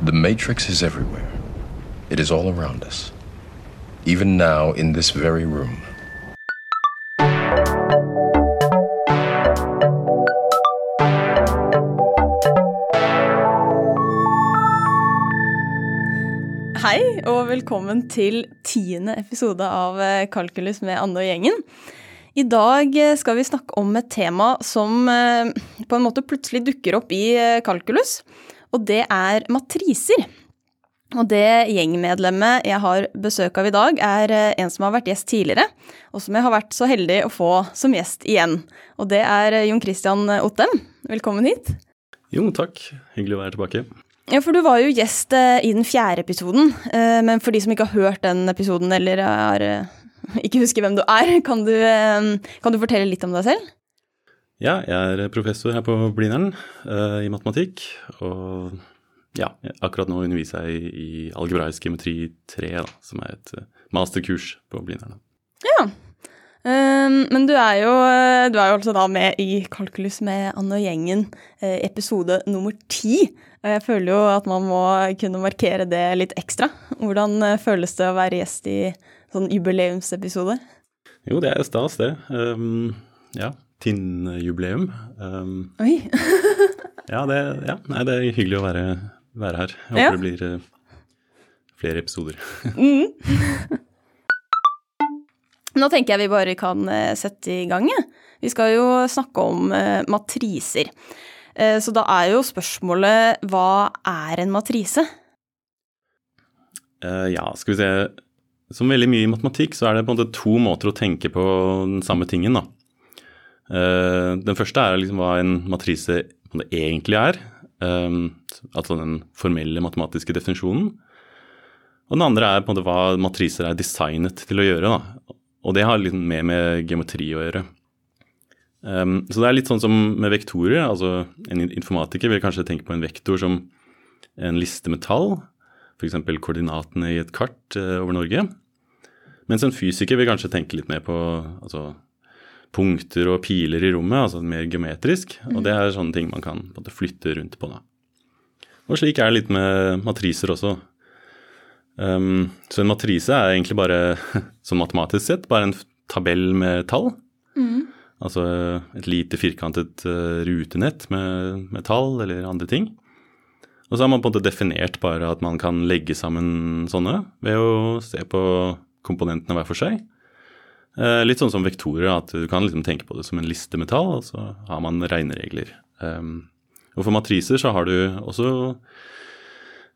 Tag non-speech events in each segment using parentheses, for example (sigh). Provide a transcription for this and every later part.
The Matrix is everywhere. It is all around us. Even now, in this very room. Hei, og velkommen til tiende episode av eh, Kalkulus med Anne og gjengen. I dag eh, skal vi snakke om et tema som eh, på en måte plutselig dukker opp i kalkulus, og det er matriser. Og det gjengmedlemmet jeg har besøk av i dag, er eh, en som har vært gjest tidligere, og som jeg har vært så heldig å få som gjest igjen. Og det er eh, Jon Christian Ottem. Velkommen hit. Jo, takk. Hyggelig å være tilbake. Ja, for du var jo gjest eh, i den fjerde episoden, men for de som ikke har hørt den episoden eller er, ikke husker hvem du er, (laughs) kan du, kan du fortelle litt om deg selv? Ja, jeg er professor her på Blindern uh, i matematikk. Og ja, akkurat nå underviser jeg i, i algebraisk geometri 3, da, som er et uh, masterkurs på Blindern. Ja. Um, men du er, jo, du er jo altså da med i Kalkulus med Anne og gjengen, eh, episode nummer ti. Og jeg føler jo at man må kunne markere det litt ekstra. Hvordan eh, føles det å være gjest i sånn jubileumsepisode? Jo, det er stas, det. Um, ja, Tinn-jubileum. Um, Oi. (laughs) ja, det, ja, nei, det er hyggelig å være, være her. Jeg håper Ja. det blir uh, flere episoder. (laughs) Nå tenker jeg vi bare kan eh, sette i gang. Vi skal jo snakke om uh, matriser. Uh, Så da er jo spørsmålet hva er en matrise? Ja, skal vi se. Som veldig mye i matematikk, så er det på en måte to måter å tenke på den samme tingen, da. Eh, den første er liksom hva en matrise egentlig er. eh, altså den formelle matematiske definisjonen. Og den andre er på en måte hva matriser er designet til å gjøre. da. Og det har litt mer med geometri å gjøre. Um, så det er litt sånn som med vektorer. altså En informatiker vil kanskje tenke på en vektor som en liste med tall, f.eks. koordinatene i et kart uh, over Norge. Mens en fysiker vil kanskje tenke litt mer på altså, punkter og piler i rommet, altså mer geometrisk. Og det er sånne ting man kan på måte, flytte rundt på. da. Og slik er det litt med matriser også. Um, så en matrise er egentlig bare, (laughs) sånn matematisk sett, bare en tabell med tall. Altså et lite firkantet uh, rutenett med, med tall eller andre ting. Og så har man på en måte definert bare at man kan legge sammen sånne ved å se på komponentene hver for seg. Eh, litt sånn som vektorer, at du kan liksom tenke på det som en liste med tall, og så har man regneregler. Um, og for matriser så har du også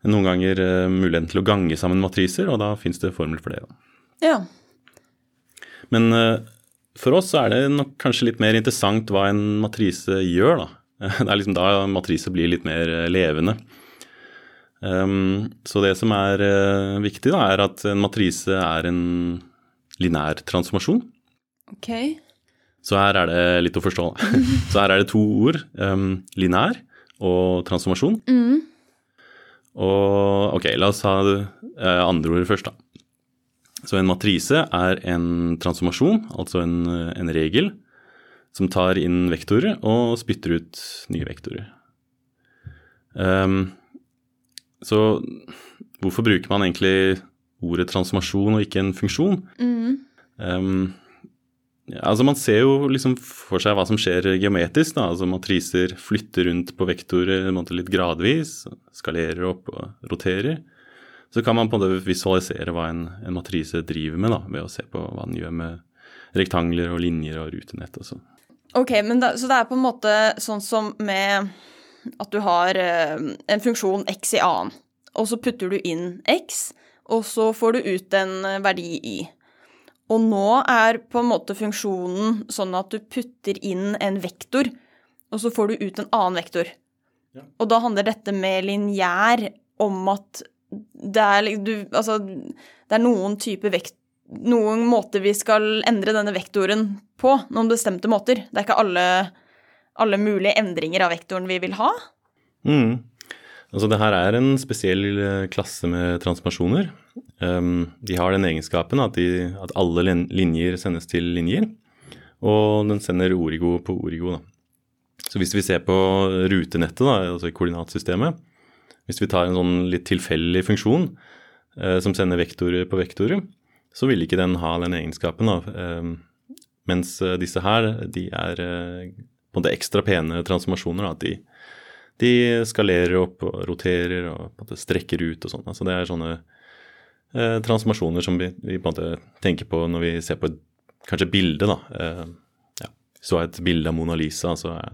noen ganger eh, muligheten til å gange sammen matriser, og da fins det formel for det. Ja. Men eh, for oss så er det nok kanskje litt mer interessant hva en matrise gjør, da. (laughs) Det er liksom da matrise blir litt mer levende. Um, så det som er viktig, da, er at en matrise er en linær transformasjon. Ok. Så her er det litt å forstå. (laughs) Så her er det to ord. Um, linær og transformasjon. Og ok, la oss ha eh, andre ordet først, da. Så en matrise er en transformasjon, altså en, en regel, som tar inn vektorer og spytter ut nye vektorer. Um, så hvorfor bruker man egentlig ordet transformasjon og ikke en funksjon? Um, ja, altså Man ser jo liksom for seg hva som skjer geometrisk. da, altså Matriser flytter rundt på vektorer litt gradvis, skalerer opp og roterer. Så kan man på en måte visualisere hva en, en matrise driver med, da, ved å se på hva den gjør med rektangler og linjer og rutenett og sånn. Ok, men da, Så det er på en måte sånn som med at du har eh, en funksjon x i annen, og så putter du inn x, og så får du ut en eh, verdi i. Og nå er på en måte funksjonen sånn at du putter inn en vektor, og så får du ut en annen vektor. Ja. Og da handler dette med lineær om at det er, du, altså, det er noen type vekt, noen måter vi skal endre denne vektoren på, noen bestemte måter. Det er ikke alle, alle mulige endringer av vektoren vi vil ha. Mm. Altså det her er en spesiell eh, klasse med transformasjoner. Um, de har den egenskapen at, de, at alle linjer sendes til linjer, og den sender origo på origo. Da. Så hvis vi ser på rutenettet, da, altså koordinatsystemet, Hvis vi tar en sånn litt tilfeldig funksjon eh, som sender vektorer på vektorer, så vil ikke den ha den egenskapen. da. Eh, mens disse her, de er eh, på en måte ekstra pene transformasjoner. da, at de, de skalerer opp og roterer og strekker ut og sånn. Altså det er sånne eh, transformasjoner som vi, vi, på en måte tenker på når vi ser på et kanskje bilde, da. Eh, ja. Så et bilde av Mona Lisa, så er,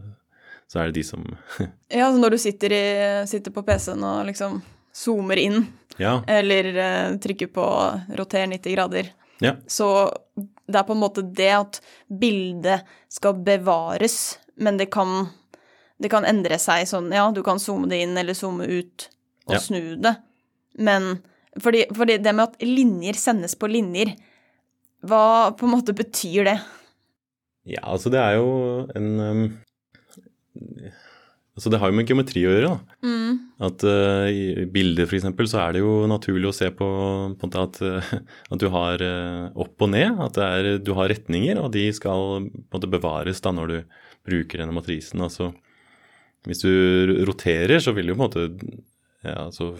så er det de som (laughs) Ja, så når du sitter, i, sitter på PC-en og liksom zoomer inn, Ja. eller eh, trykker på roter 90 grader, ja. så det er på en måte det at bildet skal bevares, men det kan, det kan endre seg sånn Ja, du kan zoome det inn eller zoome ut og Ja. snu det, men fordi, fordi det med at linjer sendes på linjer, hva på en måte betyr det? Ja, altså det er jo en um, Altså det har jo med geometri å gjøre, da. Mm. At uh, i bilder f.eks. så er det jo naturlig å se på, på at, uh, at du har uh, opp og ned. At det er, du har retninger, og de skal måte bevares da når du bruker denne matrisen. Altså hvis du roterer, så vil du på en måte ja, altså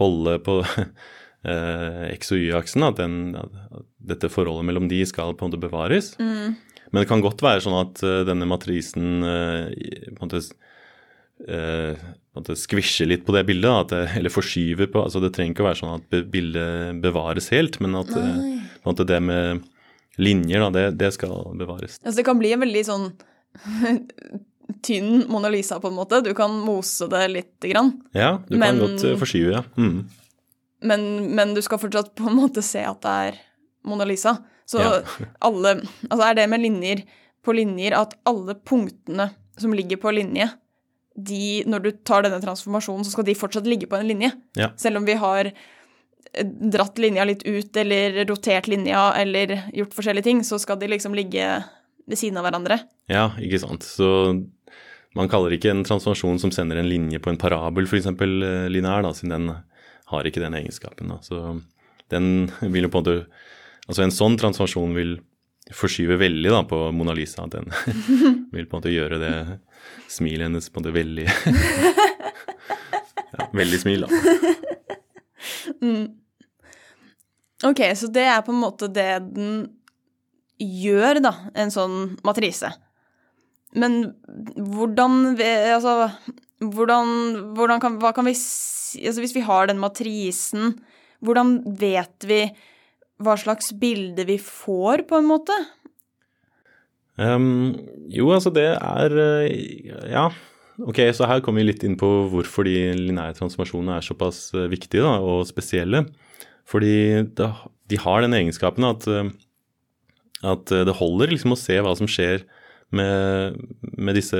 holde på (laughs) eh, x- og y-aksen, at, den- at dette forholdet mellom de skal på en måte bevares. Mm. Men det kan godt være sånn at eh, denne matrisen eh, på en måte, måte skvisjer litt på det bildet, det, (laughs) eller forskyver på altså Det trenger ikke å være sånn at bildet bevares helt, men at måte det med linjer, da, det, det skal bevares. Altså, det kan bli en veldig sånn (laughs) tynn Mona Lisa, på en måte. Du kan mose det lite grann. Ja, du Men- kan godt eh, forskyve, ja. Mm. Men, men du skal fortsatt på en måte se at det er Mona Lisa. Så Ja. (laughs) alle Altså er det med linjer på linjer at alle punktene som ligger på linje, de, når du tar denne transformasjonen, så skal de fortsatt ligge på en linje. Ja. Selv om vi har eh, dratt linja litt ut, eller rotert linja, eller gjort forskjellige ting, så skal de liksom ligge ved siden av hverandre. Ja, ikke sant. Så man kaller ikke en transformasjon som sender en linje på en parabel f.eks. linær, da, siden den har ikke den egenskapen. Da. Så den vil jo på en måte Altså en sånn transformasjon vil forskyve veldig da på Mona Lisa. Den (laughs) vil på en måte gjøre det smilet hennes på en måte veldig (laughs) ja, Veldig smil, da. Ok, så det er på en måte det den gjør, da, en sånn matrise. Men hvordan Altså, hvordan, hvordan kan, hva kan vi Altså, hvis vi har den matrisen, hvordan vet vi hva slags bilde vi får, på en måte? Um, jo, altså det er eh, Ja, ok, så her kommer vi litt inn på hvorfor de lineære transformasjonene er såpass eh, viktige da, og spesielle. Fordi de har den egenskapen at, eh, at det holder liksom å se hva som skjer med, med disse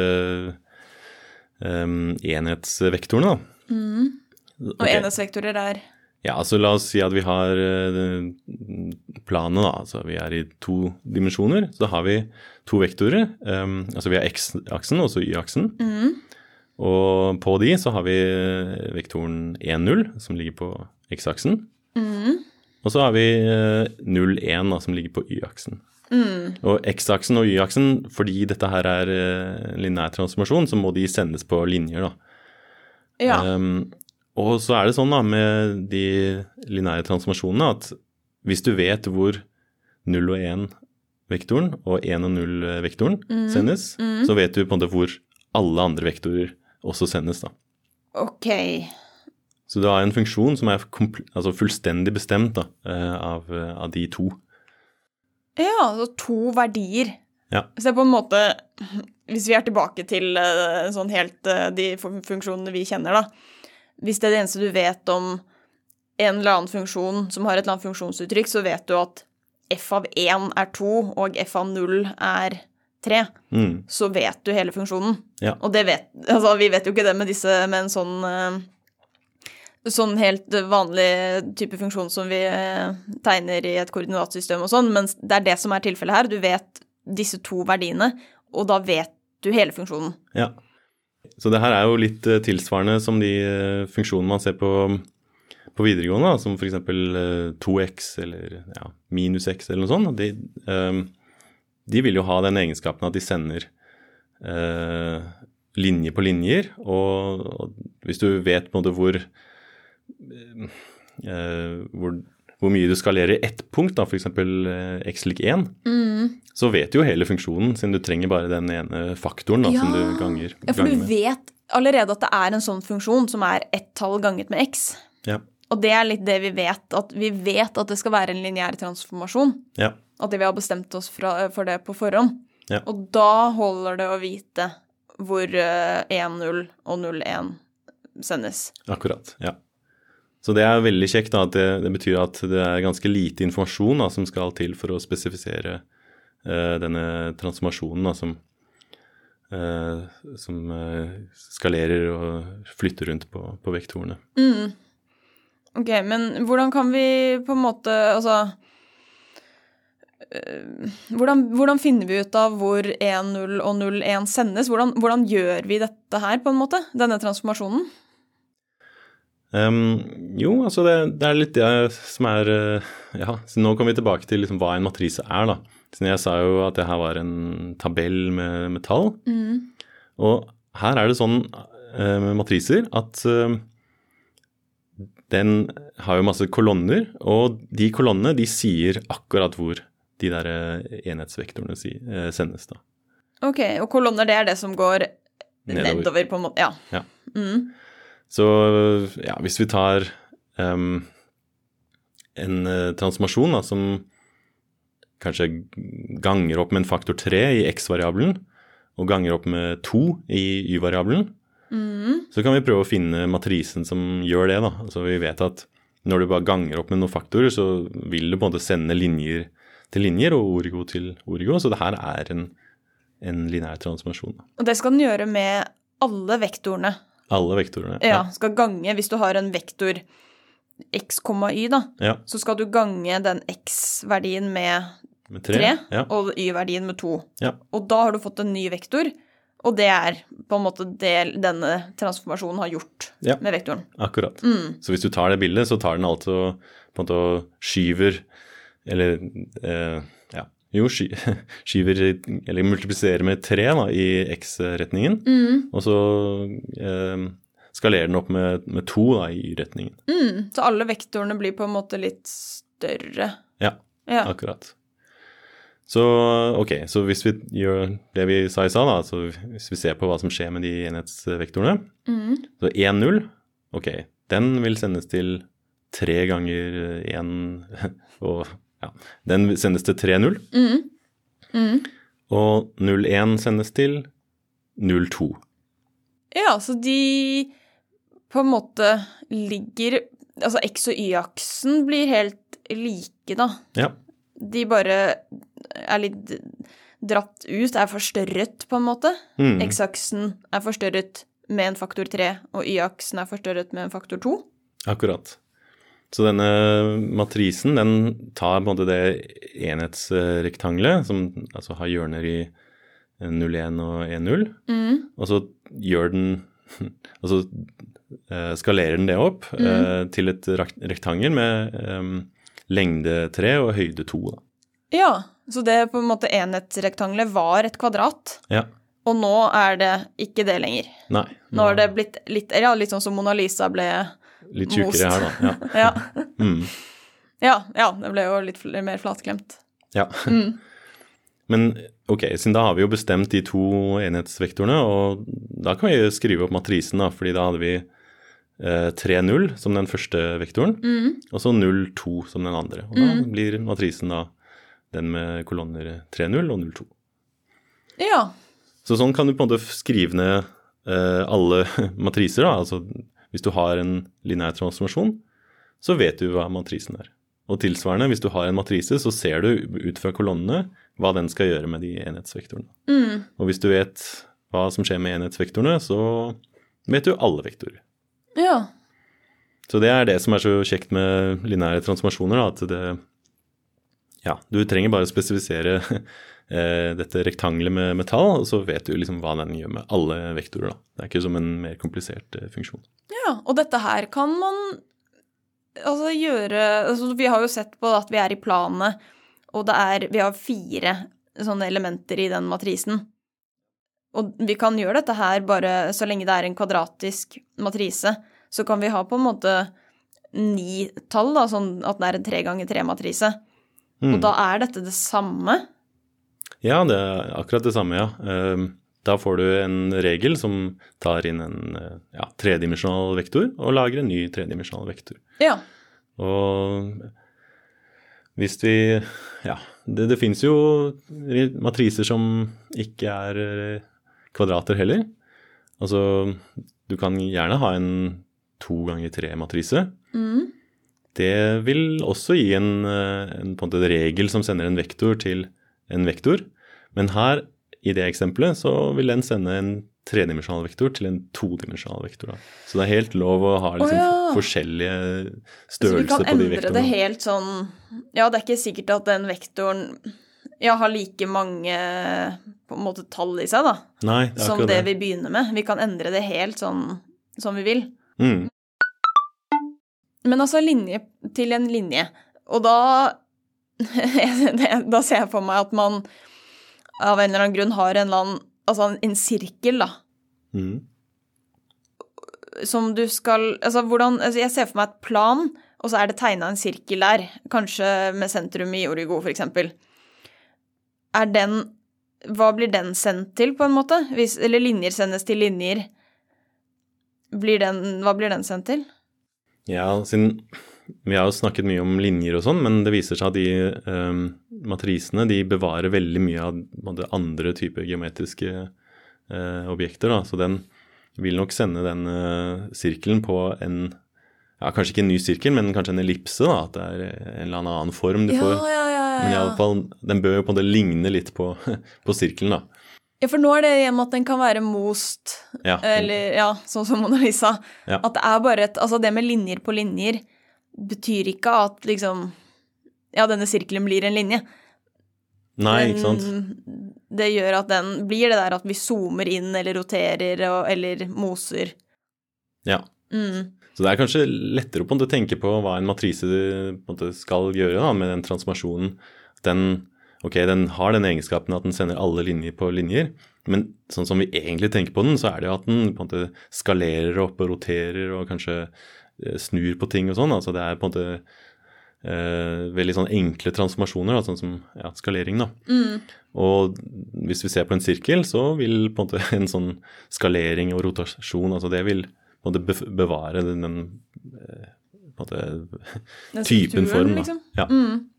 um, enhetsvektorene, da. Og okay. enhetsvektorer er Ja, altså la oss si at vi har eh, planet, da. Altså vi er i to dimensjoner. Så har vi to vektorer. Um, altså vi har x-aksen og så y-aksen. Og på de så har vi vektoren 1,0, som ligger på x-aksen. Og så har vi eh, 0, 1, da, som ligger på y-aksen. Og x-aksen og y-aksen, fordi dette her er eh, lineær transformasjon, så må de sendes på linjer, da. Ja. Um, og så er det sånn da med de lineære transformasjonene at hvis du vet hvor 0 og 1-vektoren og 1 og 0-vektoren sendes, så vet du på en måte hvor alle andre vektorer også sendes. da. Ok. Så du har en funksjon som er altså fullstendig bestemt da, eh, av, eh, av de to. Ja, altså to verdier. Ja. Så det er på en måte Hvis vi er tilbake til eh, sånn helt de funksjonene vi kjenner, da. Hvis det er det eneste du vet om en eller annen funksjon som har et eller annet funksjonsuttrykk, så vet du at f av 1 er 2 og f av 0 er 3. Mm. Så vet du hele funksjonen. Ja. Og det vet Altså, vi vet jo ikke det med disse med en sånn Sånn helt vanlig type funksjon som vi eh, tegner i et koordinatsystem og sånn, men det er det som er tilfellet her. Du vet disse to verdiene, og da vet du hele funksjonen. Ja. Så det her er jo litt eh, tilsvarende som de eh, funksjonene man ser på, på videregående, da, som f.eks. Uh, 2x eller ja, minus x eller noe sånt. De, eh, de vil jo ha den egenskapen at de sender linje på linjer, og, hvis du vet på en måte hvor, hvor, hvor mye du skalerer i ett punkt, da, f.eks. Eh, x lik 1, så vet du jo hele funksjonen, siden du trenger bare den ene faktoren da, som du ganger, Ja, for du med. vet allerede at det er en sånn funksjon som er ett tall ganget med x. Ja. Og det er litt det vi vet, at vi vet at det skal være en lineær transformasjon. Ja. At vi har bestemt oss for det på forhånd. Ja. Og da holder det å vite hvor eh, 1-0 og 0-1 sendes. Akkurat, ja. Så det er veldig kjekt da, at det, det betyr at det er ganske lite informasjon da, som skal til for å spesifisere uh, denne transformasjonen da, som, uh, som uh, skalerer og flytter rundt på, på vektorene. Ok, men hvordan kan vi på en måte Altså hvordan, hvordan finner vi ut av hvor 1-0 og 0-1 sendes? Hvordan, hvordan gjør vi dette her, på en måte? Denne transformasjonen? Ehm, jo, altså det, det er litt det som er eh, Ja, så nå kommer vi tilbake til liksom hva en matrise er, da. Så jeg sa jo at det her var en tabell med, med tall. Og her er det sånn eh, med matriser at eh, den har jo masse kolonner, og de kolonnene de sier akkurat hvor de der enhetsvektorene si, sendes, da. Ok, og kolonner, det er det som går Nedover. nedover, på en måte. Ja. Ja. Mm. Så ja, hvis vi tar um, en eh, transformasjon da, som kanskje ganger opp med en faktor 3 i x-variabelen, og ganger opp med 2 i y-variabelen, så kan vi prøve å finne matrisen som gjør det. da. Altså Vi vet at når du bare ganger opp med noen faktorer, så vil du på en måte sende linjer til linjer og origo til origo, så det her er en, en lineær transformasjon. da. Og det skal den gjøre med alle vektorene. Alle vektorene. Ja, skal gange Hvis du har en vektor x, y, da, ja. så skal du gange den x-verdien med Med 3, 3 Ja. og y-verdien med 2. ja. Og da har du fått en ny vektor, og det er på en måte det denne transformasjonen har gjort med vektoren. Akkurat. Mm. Så hvis du tar det bildet, så tar den altså på en måte og skyver Eller eh, jo, sky, (laughs) skyver Eller multipliserer med tre da, i x-retningen. Mm. Og så eh, skalerer den opp med, med to da, i y-retningen. Mm. Så alle vektorene blir på en måte litt større. Ja, Ja. akkurat. Så ok, så hvis vi gjør det vi sa i stad, altså hvis vi ser på hva som skjer med de enhetsvektorene Mm. Så 1-0, ok, den vil sendes til tre ganger 1 (laughs) og ja, den sendes til 3-0. Mm. Mm. Og 0-1 sendes til 0-2. Ja, så de på en måte ligger Altså x- og y-aksen blir helt like, da. Ja, De bare er litt dratt ut, er forstørret, på en måte. Mm. X-aksen er forstørret med en faktor 3, og y-aksen er forstørret med en faktor 2. akkurat. Så denne matrisen den tar på en måte det enhetsrektangelet, som altså har hjørner i 0-1 og 1-0, Mm. og så gjør den Og (laughs) så eh, skalerer den det opp eh, til et rektangel med eh, lengde 3 og høyde 2. Da. Ja, så det på en måte enhetsrektangelet var et kvadrat, Ja. og nå er det ikke det lenger. Nei. Nå er det blitt litt, ja, litt sånn som Mona Lisa ble Litt tjukkere her, da. Ja. (laughs) Ja, Mm. ja, ja det ble jo litt mer flatklemt. ja. Mm. (laughs) Men ok, siden da har vi jo bestemt de to enhetsvektorene, og da kan vi skrive opp matrisen, da, fordi da hadde vi eh, 3-0 som den første vektoren, Mm. og så 0-2 som den andre. Og da blir matrisen da den med kolonner 3-0 og 0-2. Ja. Så sånn kan du på en måte skrive ned eh, alle (laughs) matriser. da, altså Hvis du har en lineær transformasjon, så vet du hva matrisen er. Og tilsvarende, hvis du har en matrise, så ser du ut fra kolonnene hva den skal gjøre med de enhetsvektorene. Mm. Og hvis du vet hva som skjer med enhetsvektorene, så vet du alle vektorer. Ja. Så det er det som er så kjekt med lineære transformasjoner, da, at det Ja, du trenger bare spesifisere eh, (laughs) dette rektangelet med metall, og så vet du liksom hva den gjør med alle vektorer. Da. Det er ikke som en mer komplisert eh, funksjon. ja. Og dette her kan man altså gjøre altså, Vi har jo sett på at vi er i planet, og det er Vi har fire sånne elementer i den matrisen. Og vi kan gjøre dette her bare så lenge det er en kvadratisk matrise. Så kan vi ha på en måte ni tall, da, sånn at det er en tre ganger tre-matrise. Mm. Og da er dette det samme. Ja, det er akkurat det samme, ja. Eh, Da får du en regel som tar inn en eh, ja, tredimensjonal vektor og lager en ny tredimensjonal vektor. Ja. Og hvis vi Ja, det, det fins jo matriser som ikke er eh, kvadrater heller. Altså, du kan gjerne ha en to ganger tre-matrise. Mm. Det vil også gi en, eh, en, på en regel som sender en vektor til en vektor. Men her, i det eksempelet, så vil den sende en tredimensjonal vektor til en todimensjonal vektor. Da. Så det er helt lov å ha liksom, oh, ja. forskjellige størrelser på de størrelser Så på de endre det vektorene. helt sånn Ja, det er ikke sikkert at den vektoren ja, har like mange på en måte tall i seg, da, Nei, det som det det. vi begynner med. Vi kan endre det helt sånn som vi vil. Mm. Men altså linje til en linje. Og da (laughs) Da ser jeg for meg at man av en eller annen grunn har en eller annen Altså en, en sirkel, da. Mm. Som du skal Altså hvordan altså Jeg ser for meg et plan, og så er det tegna en sirkel der. Kanskje med sentrum i Origo, eksempel. Er den Hva blir den sendt til, på en måte? Hvis, eller linjer sendes til linjer. Blir den, hva blir den sendt til? Ja, siden vi har jo snakket mye om linjer og sånn, men det viser seg at de eh, matrisene de bevarer veldig mye av andre typer geometriske eh, objekter. Da. Så den vil nok sende den eh, sirkelen på en ja, Kanskje ikke en ny sirkel, men kanskje en ellipse. da, At det er en eller annen form du får. ja, ja, Men i alle fall, den bør jo på en måte ligne litt på, (laughs) på sirkelen, da. Ja, for nå er det igjen at den kan være most, Ja, eller ja, sånn som Mona Lisa. Ja. At det er bare et Altså, det med linjer på linjer betyr ikke at liksom Ja, denne sirkelen blir en linje. Nei, ikke sant. Det gjør at den blir det der at vi zoomer inn eller roterer og, eller moser. Ja. Mm. Så det er kanskje lettere å på en tenke på hva en matrise på en måte skal gjøre da, med den transformasjonen. Den, ok, den har den egenskapen at den sender alle linjer på linjer, men sånn som vi egentlig tenker på den, så er det jo at den på en måte skalerer opp og roterer og kanskje snur på ting og sånn. Altså det er på en måte eh, veldig sånn enkle transformasjoner, da, sånn som ja, skalering, da. Mm. Og hvis vi ser på en sirkel, så vil på en måte (laughs) en sånn skalering og rotasjon, altså det vil på en måte bevare den, den eh, på en måte, (laughs) typen form. Da. liksom. Ja. Mm.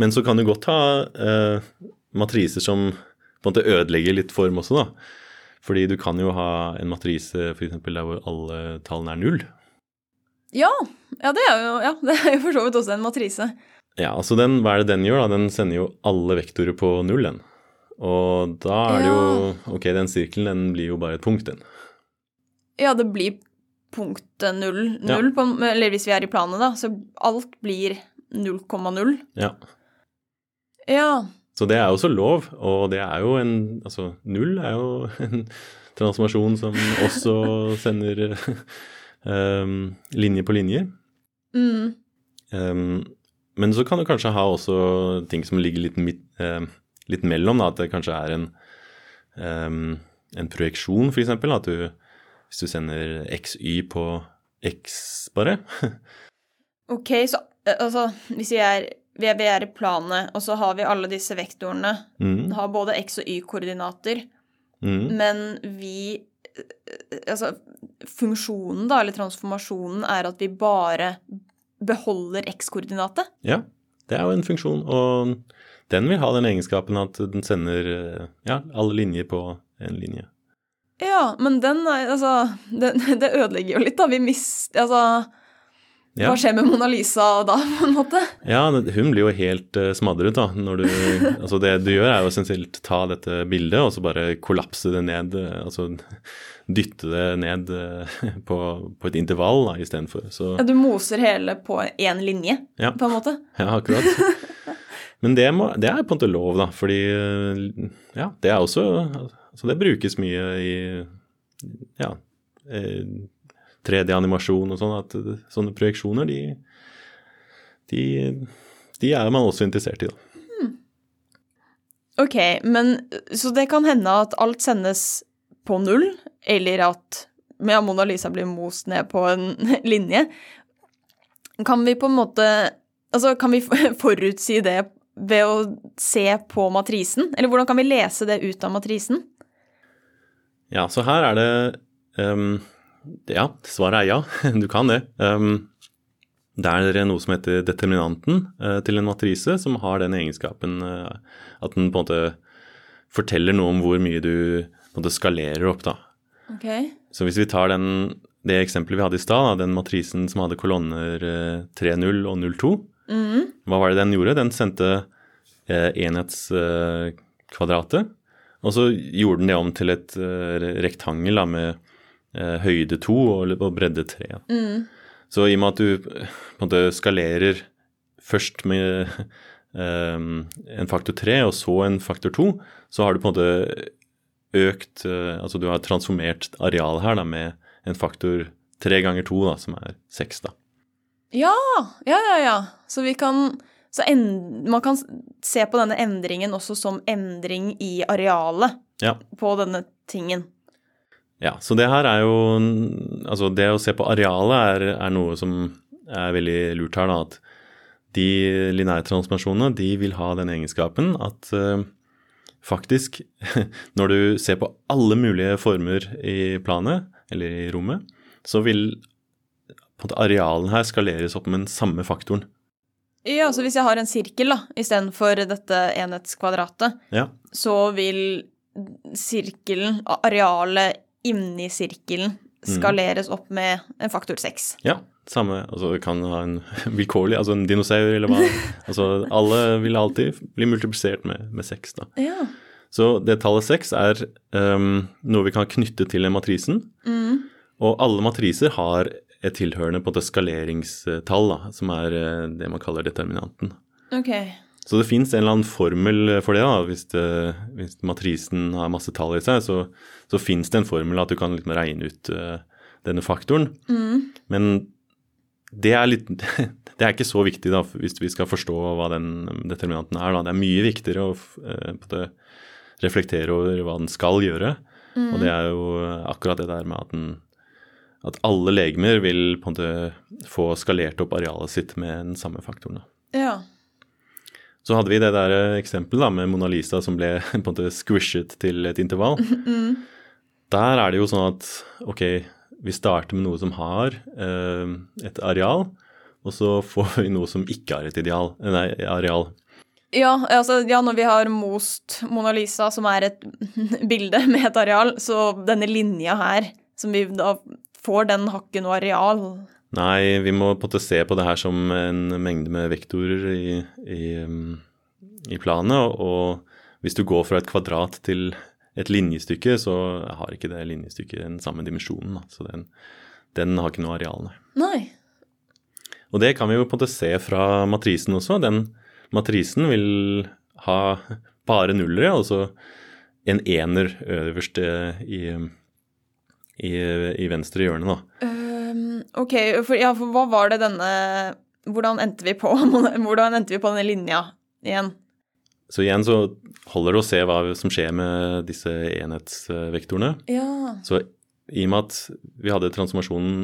Men så kan du godt ha eh, matriser som på en måte ødelegger litt form også, da. Fordi du kan jo ha en matrise f.eks. der hvor alle tallene er null. Ja, ja, det jo ja, (laughs) det er jo for så vidt også en matrise. Ja, altså den, hva er det den gjør? da? Den sender jo alle vektorer på null, den. Og da er det jo Ok, den sirkelen den blir jo bare et punkt, den. Ja, det blir punktet null, Ja. på, eller hvis vi er i planet, da, så alt blir 0,0. Ja. Ja. Så det er jo også lov, og det er jo en Altså, null er jo (laughs) en transformasjon som også sender um, (laughs) linje på linjer. Mm. Um, men så kan du kanskje ha også ting som ligger litt, midt, uh, litt mellom, da, at det kanskje er en, um, en projeksjon, f.eks. At du, hvis du sender xy på x, bare. (laughs) Ok, så eh, altså, hvis vi er, vi er, i planet, og så har vi alle disse vektorene, Mm, har både x- og y-koordinater, mm, men vi eh, Altså, funksjonen, da, eller transformasjonen, er at vi bare beholder x-koordinatet. ja, det er jo en funksjon, og den vil ha den egenskapen at den sender uh, ja, alle linjer på en linje. Ja, men den er Altså, (laughs) den, det ødelegger jo litt, da. Vi mister Altså, Ja. hva skjer med Mona Lisa da, på en måte? Ja, hun blir jo helt uh, smadret, da. Når du, (laughs) altså det du gjør, er jo essensielt ta dette bildet og så bare kollapse det ned. eh, Altså dytte det ned eh, på, på et intervall da, istedenfor. Så Ja, du moser hele på én linje, Ja. på en måte. ja, akkurat. (laughs) Men det, må, det er på en måte lov, da. Fordi eh, ja, det er også Altså det brukes mye i ja, eh, 3D-animasjon og sånn, at sånne projeksjoner, de, de, de er man også interessert i, da. Ok, men så det kan hende at alt sendes på null, eller at ja, Mona Lisa blir most ned på en (laughs) linje. Kan vi på en måte Altså, kan vi (laughs) forutsi det ved å se på matrisen? Eller hvordan kan vi lese det ut av matrisen? Ja, så her er det um, Ja, svaret er ja. (laughs) Du kan det. Um, det er noe som heter determinanten uh, til en matrise, som har den egenskapen uh, at den på en måte forteller noe om hvor mye du måte skalerer opp. da. Okay. Så hvis vi tar den, det eksempelet vi hadde i stad, den matrisen som hadde kolonner uh, 3,0 og 0,2, mm. hva var det den gjorde? Den sendte enhetskvadratet. Og så gjorde den det om til et rektangel da, med eh, høyde 2 og, bredde 3. Mm. Så i og med at du på en måte skalerer først med eh, en faktor 3 og så en faktor 2, så har du på en måte økt eh, Altså du har transformert arealet her da, med en faktor 3 ganger 2, da, som er 6, da. Ja, ja, ja, ja. Så vi kan så en, man kan se på denne endringen også som endring i arealet ja. på denne tingen. Ja, så det her er jo Altså, det å se på arealet er, er noe som er veldig lurt her, da. At de lineære transformasjonene, de vil ha den egenskapen at uh, faktisk, (laughs) når du ser på alle mulige former i planet, eller i rommet, så vil på en måte arealen her skaleres opp med den samme faktoren. Ja, så hvis jeg har en sirkel da, istedenfor dette enhetskvadratet, ja. så vil sirkelen, arealet inni sirkelen, skaleres opp med en faktor 6. Ja, samme. Altså kan ha en (laughs) vilkårlig, altså en dinosaur eller hva. (laughs) altså alle vil alltid bli multiplisert med, med 6, da. Ja. Så det tallet 6 er um, noe vi kan knytte til en matrisen. Mm. Og alle matriser har et tilhørende på det skaleringstall, da, som er det man kaller determinanten. Ok. Så det fins en eller annen formel for det. da, Hvis, det, hvis matrisen har masse tall i seg, så, så fins det en formel at du kan liksom regne ut uh, denne faktoren. Mm. Men det er, litt, (laughs) det er ikke så viktig da, hvis vi skal forstå hva den determinanten er. Da. Det er mye viktigere å uh, reflektere over hva den skal gjøre. Mm. Og det er jo akkurat det der med at den at alle legemer vil på en måte få skalert opp arealet sitt med den samme faktoren. Ja. Så hadde vi det der eksempelet da, med Mona Lisa som ble (laughs) på en måte squishet til et intervall. (laughs) Mm. Der er det jo sånn at ok, vi starter med noe som har eh, et areal, og så får vi noe som ikke har et ideal, nei, areal. Ja, altså, ja, når vi har most Mona Lisa, som er et (laughs) bilde med et areal, så denne linja her, som vi da får, den har ikke noe areal. Nei, vi må på en måte se på det her som en mengde med vektorer i, i, i planet. Og hvis du går fra et kvadrat til et linjestykke, så har ikke det linjestykket den samme dimensjonen. Da. Så den, den, har ikke noe areal, nei. Og det kan vi jo på en måte se fra matrisen også. Den matrisen vil ha bare nullere, altså en ener øverst i, i, i venstre hjørne, da. Um, ok, for, ja, for hva var det denne Hvordan endte vi på, (laughs) hvordan endte vi på denne linja igjen? Så igjen så holder det å se hva som skjer med disse enhetsvektorene. Ja. Så i og med at vi hadde transformasjonen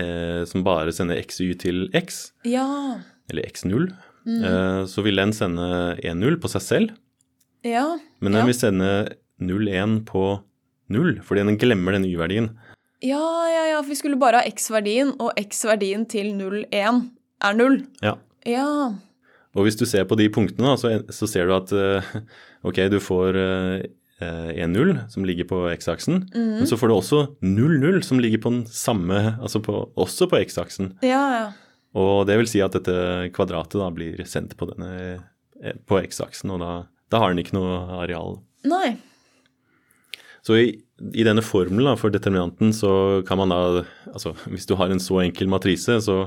eh, som bare sender xy til x, ja. eller x0, Mm. eh, så vil den sende 1-0 på seg selv. Ja. Men den vil sende 0-1 på 0, fordi den glemmer den y-verdien. Ja, ja, ja, for vi skulle bare ha x-verdien, og x-verdien til 0,1 er 0. Ja. Ja. Og hvis du ser på de punktene, så, så ser du at eh, ok, du får eh, 1-0 som ligger på x-aksen, Mhm. men så får du også 0-0 som ligger på den samme, altså på, også på x-aksen. Ja, ja. Og det vil si at dette kvadratet da blir sendt på, denne, eh, på x-aksen, og da, da, har den ikke noe areal. Nei. Så i, i denne formelen for determinanten så kan man da Altså (laughs) hvis du har en så enkel matrise, så,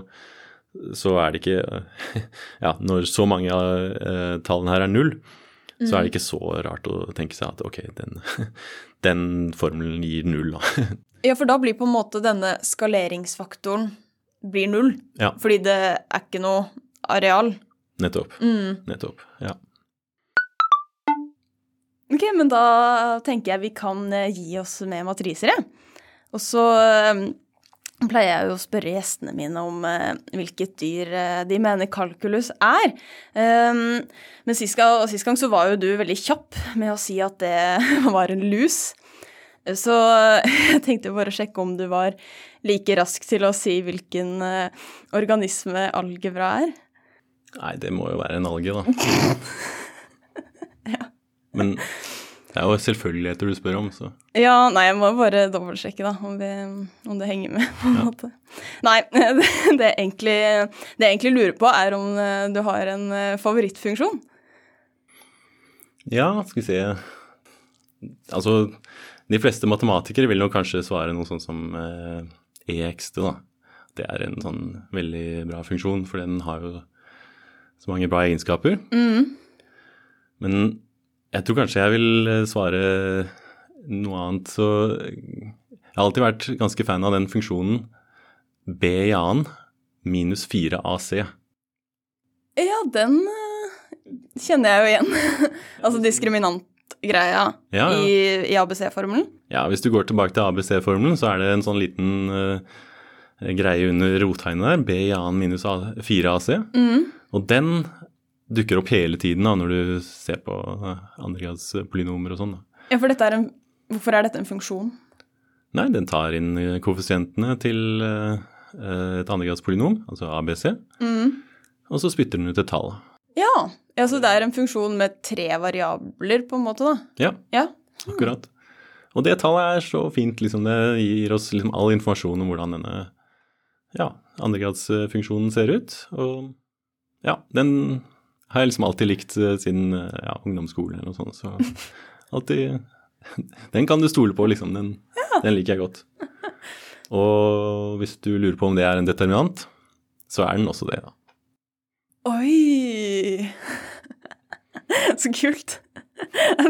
så er det ikke (laughs) Ja, når så mange av eh, tallene her er null, mm. så er det ikke så rart å tenke seg at ok, den, (laughs) den formelen gir null, da. Ja, for da blir på en måte denne skaleringsfaktoren blir null. Ja. Fordi det er ikke noe areal. Nettopp. Mm. Nettopp. Ja. Ok, men da tenker jeg vi kan eh, gi oss med matriser, jeg. Og så eh, pleier jeg jo å spørre gjestene mine om eh, hvilket dyr eh, de mener kalkulus er. Um, men sist gang, sist gang så var jo du veldig kjapp med å si at det (laughs) var en lus. Så (laughs) jeg tenkte bare å sjekke om du var like rask til å si hvilken eh, organisme algebra er. Nei, det må jo være en alge, da. (laughs) Men det er jo selvfølgeligheter du spør om, så Ja, nei, jeg må bare dobbeltsjekke, da, om, vi, om det henger med, på en måte. Nei, (laughs) det, det, egentlig, det jeg egentlig lurer på, er om eh, du har en eh, favorittfunksjon. Ja, skal vi se Altså, de fleste matematikere vil nok kanskje svare noe sånt som eh, EXT, da. Det er en sånn veldig bra funksjon, for den har jo så mange bra egenskaper. Men jeg tror kanskje jeg vil eh, svare noe annet. Så jeg har alltid vært ganske fan av den funksjonen B i annen minus 4AC. Ja, den eh, kjenner jeg jo igjen. (laughs) altså diskriminantgreia Ja, ja. i, i ABC-formelen. Ja, hvis du går tilbake til ABC-formelen, så er det en sånn liten uh, greie under rottegnet der, B i annen minus 4AC. Og den dukker opp hele tiden da, når du ser på uh, andregrads polynomer og sånn. Ja, for dette er en Hvorfor er dette en funksjon? Nei, den tar inn eh, koeffisientene til eh, eh, et andregradspolynom, altså ABC, og så spytter den ut et tall. Ja, ja, så det er en funksjon med tre variabler, på en måte, da. Ja, Ja. akkurat. Og det tallet er så fint, liksom. Det gir oss liksom all informasjon om hvordan denne ja, andregradsfunksjonen ser ut. Og ja, den har jeg liksom alltid likt eh, siden eh, ja, ungdomsskolen eller noe sånt. Så (laughs) alltid Den kan du stole på, liksom. Den, den liker jeg godt. Og hvis du lurer på om det er en determinant, så er den også det, da. Oi! (laughs) Så kult.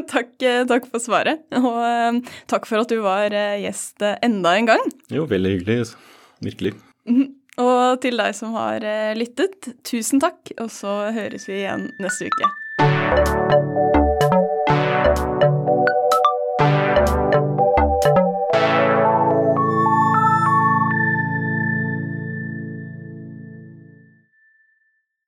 Takk, eh, takk for svaret, og takk for at du var gjest enda en gang. Jo, veldig hyggelig. Virkelig. Og til deg som har eh, lyttet, tusen takk, og så høres vi igjen neste uke.